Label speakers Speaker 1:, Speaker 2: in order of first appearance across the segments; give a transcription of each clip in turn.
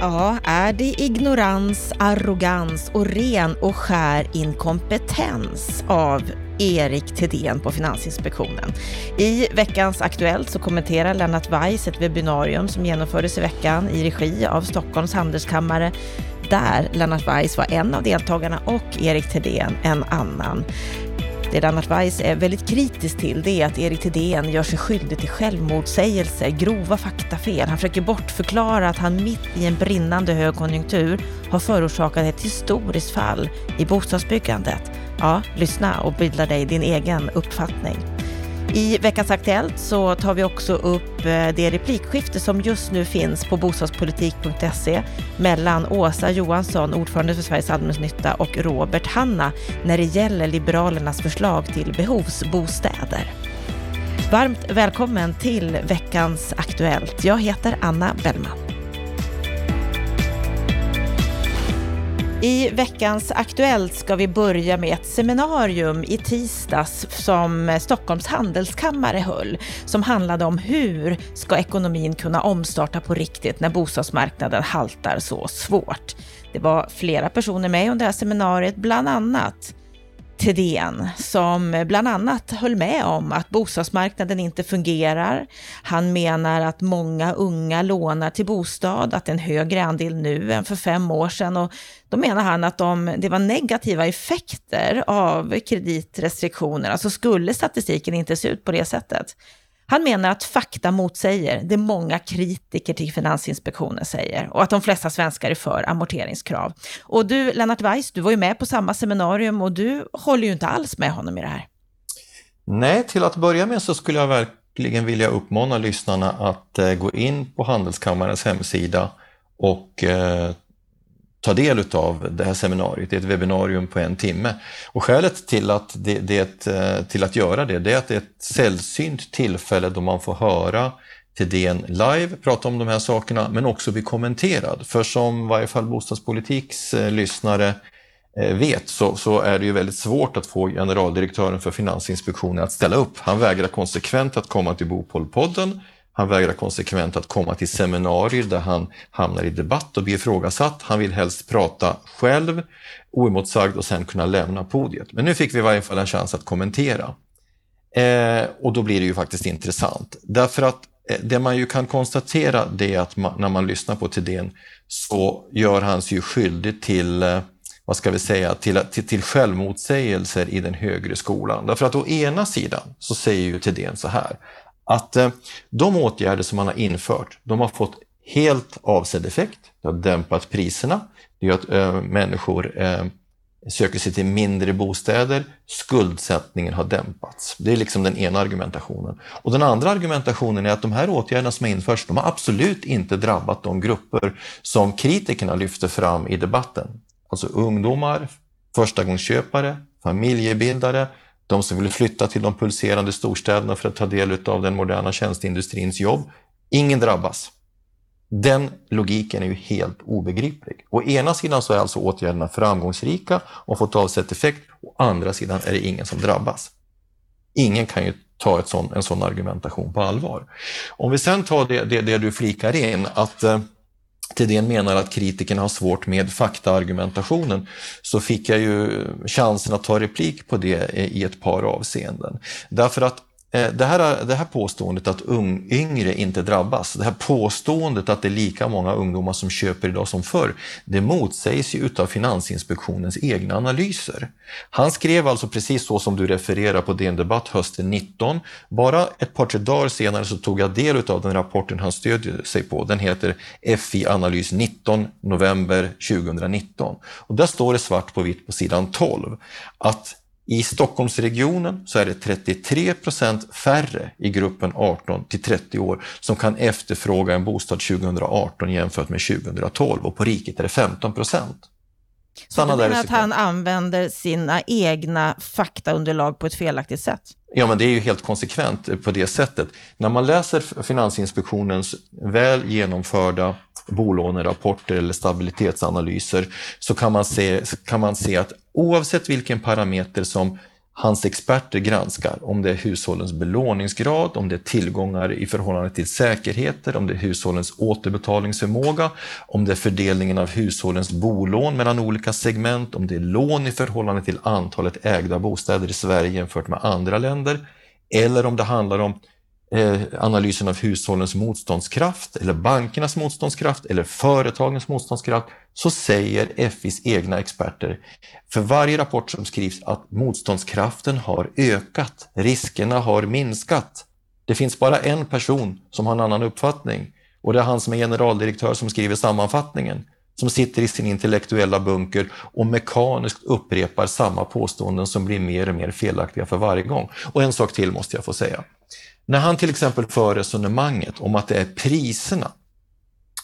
Speaker 1: Ja, är det ignorans, arrogans och ren och skär inkompetens av Erik Thedéen på Finansinspektionen. I veckans Aktuellt så kommenterar Lennart Weiss ett webbinarium som genomfördes i veckan i regi av Stockholms handelskammare där Lennart Weiss var en av deltagarna och Erik Thedéen en annan. Det Lennart Weiss är väldigt kritisk till det är att Erik Thedéen gör sig skyldig till självmotsägelse, grova faktafel. Han försöker bortförklara att han mitt i en brinnande högkonjunktur har förorsakat ett historiskt fall i bostadsbyggandet. Ja, lyssna och bilda dig din egen uppfattning. I veckans Aktuellt så tar vi också upp eh, det replikskifte som just nu finns på bostadspolitik.se mellan Åsa Johansson, ordförande för Sveriges allmännytta och Robert Hanna när det gäller Liberalernas förslag till behovsbostäder. Varmt välkommen till veckans Aktuellt. Jag heter Anna Bellman. I veckans Aktuellt ska vi börja med ett seminarium i tisdags som Stockholms handelskammare höll, som handlade om hur ska ekonomin kunna omstarta på riktigt när bostadsmarknaden haltar så svårt. Det var flera personer med under det här seminariet, bland annat Thedéen som bland annat höll med om att bostadsmarknaden inte fungerar. Han menar att många unga lånar till bostad, att det är en högre andel nu än för fem år sedan och då menar han att om det var negativa effekter av kreditrestriktionerna så alltså skulle statistiken inte se ut på det sättet. Han menar att fakta motsäger det många kritiker till Finansinspektionen säger och att de flesta svenskar är för amorteringskrav. Och du, Lennart Weiss, du var ju med på samma seminarium och du håller ju inte alls med honom i det här.
Speaker 2: Nej, till att börja med så skulle jag verkligen vilja uppmana lyssnarna att eh, gå in på Handelskammarens hemsida och eh, ta del av det här seminariet. Det är ett webbinarium på en timme. Och skälet till att, det, det, eh, till att göra det, det är att det är ett sällsynt tillfälle då man får höra Thedéen live prata om de här sakerna, men också bli kommenterad. För som i varje fall Bostadspolitiks eh, lyssnare eh, vet så, så, är det ju väldigt svårt att få generaldirektören för Finansinspektionen att ställa upp. Han vägrar konsekvent att komma till Bopolpodden han vägrar konsekvent att komma till seminarier där han hamnar i debatt och blir ifrågasatt. Han vill helst prata själv, oemotsagd och sen kunna lämna podiet. Men nu fick vi i varje fall en chans att kommentera. Eh, och då blir det ju faktiskt intressant. Därför att eh, det man ju kan konstatera det är att man, när man lyssnar på Thedéen så gör han sig ju skyldig till eh, vad ska vi säga, till, till, till självmotsägelser i den högre skolan. Därför att å ena sidan så säger ju Thedéen så här, att eh, de åtgärder som man har infört, de har fått helt avsedd effekt. Det har dämpat priserna, det gör att äh, människor äh, söker sig till mindre bostäder, skuldsättningen har dämpats. Det är liksom den ena argumentationen. Och den andra argumentationen är att de här åtgärderna som har införts, de har absolut inte drabbat de grupper som kritikerna lyfter fram i debatten. Alltså ungdomar, förstagångsköpare, familjebildare, de som vill flytta till de pulserande storstäderna för att ta del av den moderna tjänsteindustrins jobb. Ingen drabbas. Den logiken är ju helt obegriplig. Å ena sidan så är alltså åtgärderna framgångsrika och fått avsett effekt. Å andra sidan är det ingen som drabbas. Ingen kan ju ta ett sån, en sån argumentation på allvar. Om vi sen tar det, det, det du flikar in, att eh, Tidén Thedéen menar att kritikerna har svårt med faktaargumentationen så fick jag ju chansen att ta replik på det i ett par avseenden. Därför att Eh, det här, det här påståendet att ung, yngre inte drabbas, det här påståendet att det är lika många ungdomar som köper idag som förr, det motsägs ju utav Finansinspektionens egna analyser. Han skrev alltså precis så som du refererar på DN Debatt hösten 19. Bara ett par, tre dagar senare så tog jag del av den rapporten han stödjer sig på. Den heter FI Analys 19 november 2019. Och där står det svart på vitt på sidan 12 att i Stockholmsregionen så är det 33 procent färre i gruppen 18 till 30 år som kan efterfråga en bostad 2018 jämfört med 2012 och på riket är det 15 procent.
Speaker 1: Så du menar att han använder sina egna faktaunderlag på ett felaktigt sätt?
Speaker 2: Ja, men det är ju helt konsekvent på det sättet. När man läser Finansinspektionens väl genomförda bolånerapporter eller stabilitetsanalyser så kan man se, kan man se att oavsett vilken parameter som hans experter granskar om det är hushållens belåningsgrad, om det är tillgångar i förhållande till säkerheter, om det är hushållens återbetalningsförmåga, om det är fördelningen av hushållens bolån mellan olika segment, om det är lån i förhållande till antalet ägda bostäder i Sverige jämfört med andra länder, eller om det handlar om eh, analysen av hushållens motståndskraft eller bankernas motståndskraft eller företagens motståndskraft så säger FIs egna experter för varje rapport som skrivs att motståndskraften har ökat, riskerna har minskat. Det finns bara en person som har en annan uppfattning och det är han som är generaldirektör som skriver sammanfattningen som sitter i sin intellektuella bunker och mekaniskt upprepar samma påståenden som blir mer och mer felaktiga för varje gång. Och en sak till måste jag få säga. När han till exempel för resonemanget om att det är priserna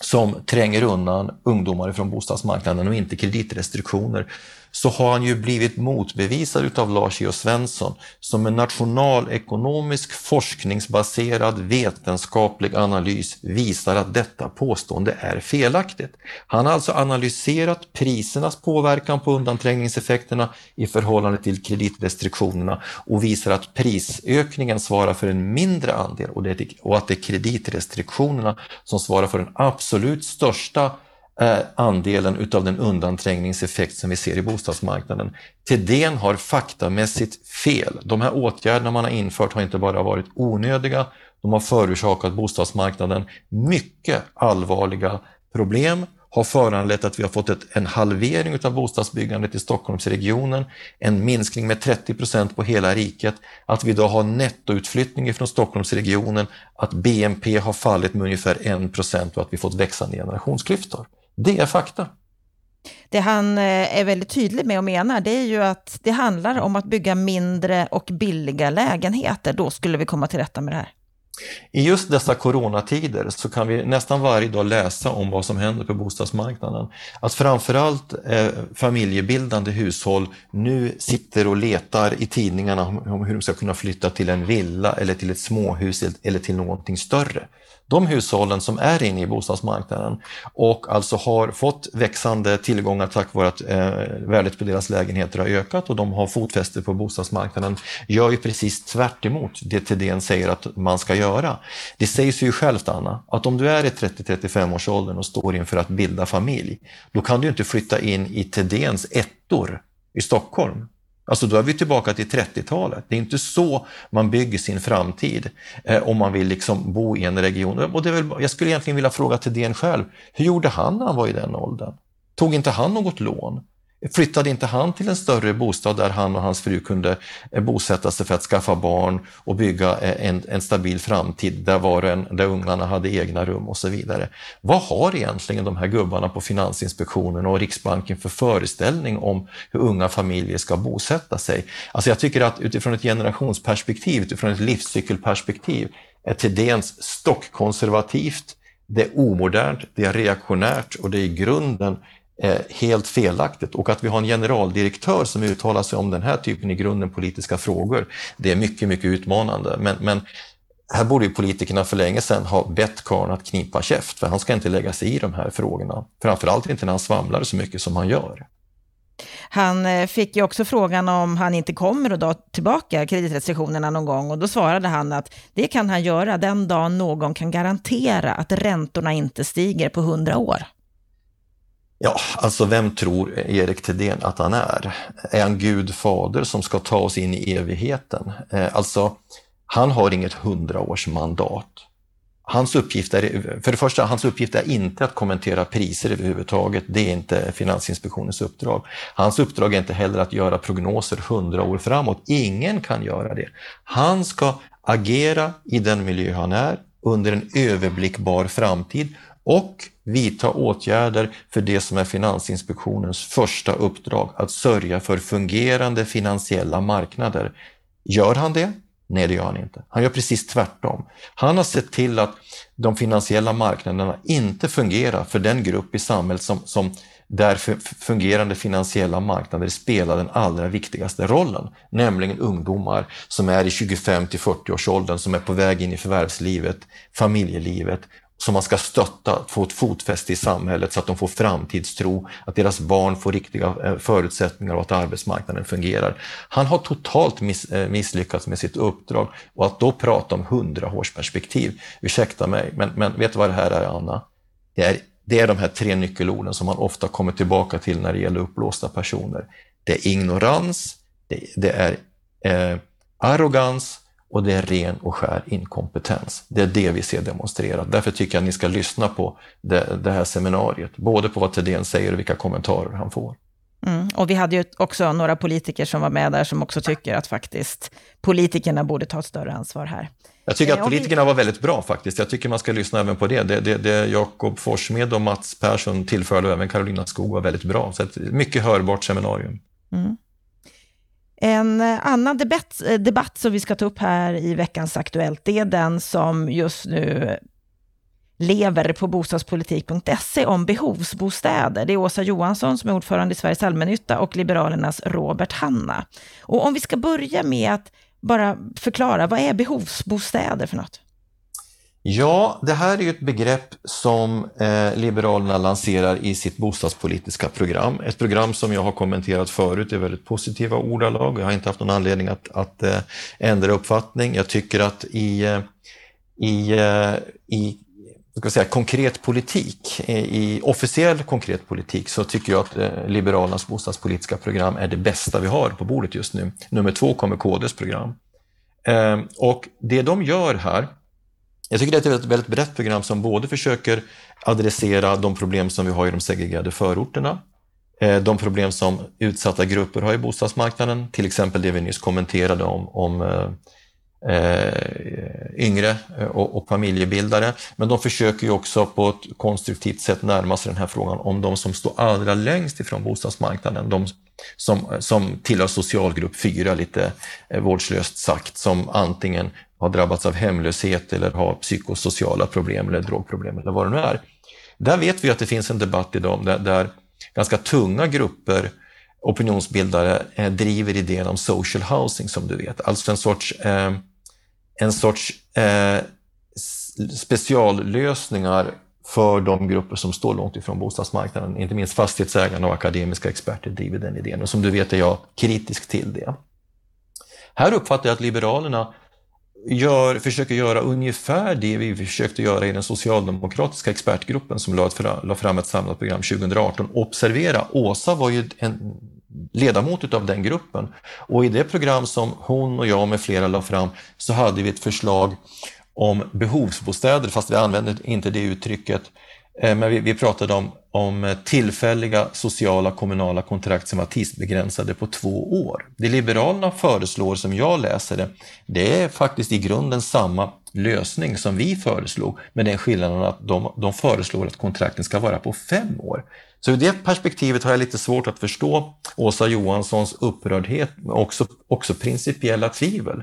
Speaker 2: som tränger undan ungdomar från bostadsmarknaden och inte kreditrestriktioner, så har han ju blivit motbevisad utav Lars E.O. Svensson som en nationalekonomisk forskningsbaserad vetenskaplig analys visar att detta påstående är felaktigt. Han har alltså analyserat prisernas påverkan på undanträngningseffekterna i förhållande till kreditrestriktionerna och visar att prisökningen svarar för en mindre andel och att det är kreditrestriktionerna som svarar för den absolut största är andelen utav den undanträngningseffekt som vi ser i bostadsmarknaden. Thedéen har faktamässigt fel. De här åtgärderna man har infört har inte bara varit onödiga, de har förorsakat bostadsmarknaden mycket allvarliga problem, har föranlett att vi har fått ett, en halvering av bostadsbyggandet i Stockholmsregionen, en minskning med 30 procent på hela riket, att vi idag har nettoutflyttning från Stockholmsregionen, att BNP har fallit med ungefär 1 procent och att vi fått växande generationsklyftor. Det är fakta.
Speaker 1: Det han eh, är väldigt tydlig med och menar, det är ju att det handlar om att bygga mindre och billiga lägenheter. Då skulle vi komma till rätta med det här.
Speaker 2: I just dessa coronatider så kan vi nästan varje dag läsa om vad som händer på bostadsmarknaden. Att framförallt eh, familjebildande hushåll nu sitter och letar i tidningarna om hur de ska kunna flytta till en villa eller till ett småhus eller till någonting större de hushållen som är inne i bostadsmarknaden och alltså har fått växande tillgångar tack vare att eh, värdet på deras lägenheter har ökat och de har fotfäste på bostadsmarknaden gör ju precis tvärt det Thedéen säger att man ska göra. Det sägs ju självt Anna, att om du är i 30-35 års åldern och står inför att bilda familj, då kan du inte flytta in i Thedéens ettor i Stockholm Alltså då är vi tillbaka till 30-talet. Det är inte så man bygger sin framtid eh, om man vill liksom bo i en region. Och det är väl, jag skulle egentligen vilja fråga Thedéen själv, hur gjorde han när han var i den åldern? Tog inte han något lån? Flyttade inte han till en större bostad där han och hans fru kunde eh, bosätta sig för att skaffa barn och bygga eh, en, en stabil framtid där, var en, där ungarna hade egna rum och så vidare. Vad har egentligen de här gubbarna på Finansinspektionen och Riksbanken för föreställning om hur unga familjer ska bosätta sig? Alltså jag tycker att utifrån ett generationsperspektiv, utifrån ett livscykelperspektiv, är Thedéens stockkonservativt, det är omodernt, det är reaktionärt och det är i grunden Eh, helt felaktigt och att vi har en generaldirektör som uttalar sig om den här typen i grunden politiska frågor, det är mycket, mycket utmanande. Men, men här borde ju politikerna för länge sedan ha bett karln att knipa käft, för han ska inte lägga sig i de här frågorna. Framförallt inte när han svamlar så mycket som han gör.
Speaker 1: Han eh, fick ju också frågan om han inte kommer att dra tillbaka kreditrestriktionerna någon gång och då svarade han att det kan han göra den dagen någon kan garantera att räntorna inte stiger på hundra år.
Speaker 2: Ja, alltså vem tror Erik Thedéen att han är? Är han Gud fader som ska ta oss in i evigheten? Eh, alltså, han har inget hundraårsmandat. Hans uppgift är, för det första, hans uppgift är inte att kommentera priser överhuvudtaget. Det är inte Finansinspektionens uppdrag. Hans uppdrag är inte heller att göra prognoser hundra år framåt. Ingen kan göra det. Han ska agera i den miljö han är under en överblickbar framtid och vidta åtgärder för det som är Finansinspektionens första uppdrag, att sörja för fungerande finansiella marknader. Gör han det? Nej, det gör han inte. Han gör precis tvärtom. Han har sett till att de finansiella marknaderna inte fungerar för den grupp i samhället som, som där fungerande finansiella marknader spelar den allra viktigaste rollen, nämligen ungdomar som är i 25 till 40 års åldern, som är på väg in i förvärvslivet, familjelivet som man ska stötta, få ett fotfäste i samhället så att de får framtidstro, att deras barn får riktiga eh, förutsättningar och att arbetsmarknaden fungerar. Han har totalt miss, eh, misslyckats med sitt uppdrag och att då prata om hundraårsperspektiv, ursäkta mig, men, men vet du vad det här är Anna? Det är, det är de här tre nyckelorden som man ofta kommer tillbaka till när det gäller uppblåsta personer. Det är ignorans, det, det är eh, arrogans och det är ren och skär inkompetens. Det är det vi ser demonstrerat. Därför tycker jag att ni ska lyssna på det, det här seminariet, både på vad Thedéen säger och vilka kommentarer han får.
Speaker 1: Mm. Och vi hade ju också några politiker som var med där som också tycker att faktiskt politikerna borde ta ett större ansvar här.
Speaker 2: Jag tycker att eh, politikerna var väldigt bra faktiskt. Jag tycker man ska lyssna även på det. Det, det, det Jakob Forssmed och Mats Persson tillförde och även Carolina Skog var väldigt bra. Så ett mycket hörbart seminarium. Mm.
Speaker 1: En eh, annan debatt, eh, debatt som vi ska ta upp här i veckans Aktuellt, det är den som just nu lever på bostadspolitik.se om behovsbostäder. Det är Åsa Johansson som är ordförande i Sveriges allmännytta och Liberalernas Robert Hanna. Och om vi ska börja med att bara förklara, vad är behovsbostäder för något?
Speaker 2: Ja, det här är ju ett begrepp som eh, Liberalerna lanserar i sitt bostadspolitiska program. Ett program som jag har kommenterat förut i väldigt positiva ordalag. Jag har inte haft någon anledning att, att eh, ändra uppfattning. Jag tycker att i, eh, i, eh, i ska säga, konkret politik, eh, i officiell konkret politik, så tycker jag att eh, Liberalernas bostadspolitiska program är det bästa vi har på bordet just nu. Nummer två kommer KDs program. Eh, och det de gör här jag tycker det är ett väldigt brett program som både försöker adressera de problem som vi har i de segregerade förorterna, eh, de problem som utsatta grupper har i bostadsmarknaden, till exempel det vi nyss kommenterade om, om eh, eh yngre eh, och, och familjebildare. Men de försöker ju också på ett konstruktivt sätt närma sig den här frågan om de som står allra längst ifrån bostadsmarknaden, de som, som tillhör socialgrupp 4, lite vårdslöst sagt, som antingen har drabbats av hemlöshet eller har psykosociala problem eller drogproblem eller vad det nu är. Där vet vi att det finns en debatt idag där, där ganska tunga grupper opinionsbildare eh, driver idén om social housing som du vet, alltså en sorts, eh, en sorts eh, speciallösningar för de grupper som står långt ifrån bostadsmarknaden. Inte minst fastighetsägarna och akademiska experter driver den idén och som du vet är jag kritisk till det. Här uppfattar jag att Liberalerna gör, försöker göra ungefär det vi försökte göra i den socialdemokratiska expertgruppen som lade fram ett samlat program 2018. Observera, Åsa var ju en ledamot av den gruppen och i det program som hon och jag med flera la fram så hade vi ett förslag om behovsbostäder, fast vi använde inte det uttrycket. Eh, men vi, vi pratade om om eh, tillfälliga sociala kommunala kontrakt som var tidsbegränsade på två år. Det Liberalerna föreslår, som jag läser det, det är faktiskt i grunden samma lösning som vi föreslog, med den skillnaden att de, de föreslår att kontrakten ska vara på fem år. Så ur det perspektivet har jag lite svårt att förstå Åsa Johanssons upprördhet, men också, också principiella tvivel.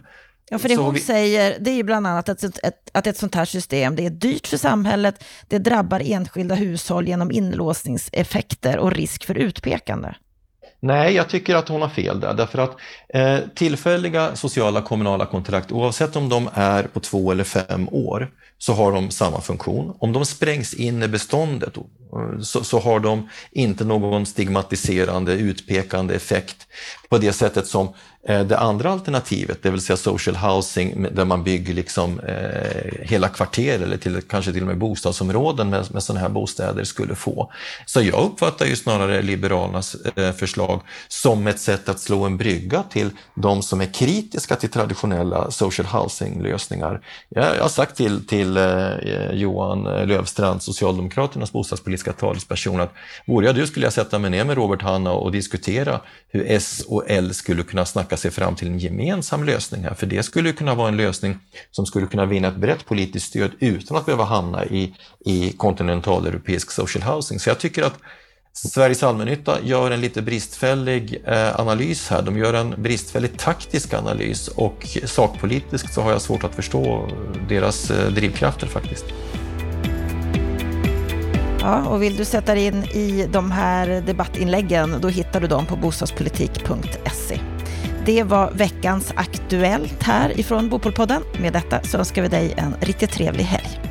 Speaker 1: Ja, för det hon vi... säger, det är ju bland annat att ett, att ett sånt här system, det är dyrt för samhället, det drabbar enskilda hushåll genom inlåsningseffekter och risk för utpekande.
Speaker 2: Nej, jag tycker att hon har fel där, därför att eh, tillfälliga sociala kommunala kontrakt, oavsett om de är på två eller fem år, så har de samma funktion. Om de sprängs in i beståndet så, så, har de inte någon stigmatiserande, utpekande effekt på det sättet som eh, det andra alternativet, det vill säga social housing, där man bygger liksom eh, hela kvarter eller till, kanske till och med bostadsområden med, med sådana här bostäder skulle få. Så jag uppfattar ju snarare Liberalernas eh, förslag som ett sätt att slå en brygga till de som är kritiska till traditionella social housing-lösningar. Jag, jag har sagt till, till till eh, Johan Lövstrand, Socialdemokraternas bostadspolitiska talesperson, att vore jag du skulle jag sätta mig ner med Robert Hanna och diskutera hur S och L skulle kunna snacka snacka sig fram till en gemensam lösning här, för det skulle kunna vara en lösning som skulle kunna vinna ett brett politiskt stöd utan att behöva hamna i, i kontinentaleuropeisk social housing. Så jag tycker att Sveriges allmännytta gör en lite bristfällig eh, analys här. De gör en bristfällig taktisk analys och sakpolitiskt så har jag svårt att förstå deras eh, drivkrafter faktiskt.
Speaker 1: Ja, och vill du sätta dig in i de här debattinläggen, då hittar du dem på bostadspolitik.se. Det var veckans Aktuellt här ifrån Bopolpodden. Med detta så önskar vi dig en riktigt trevlig helg.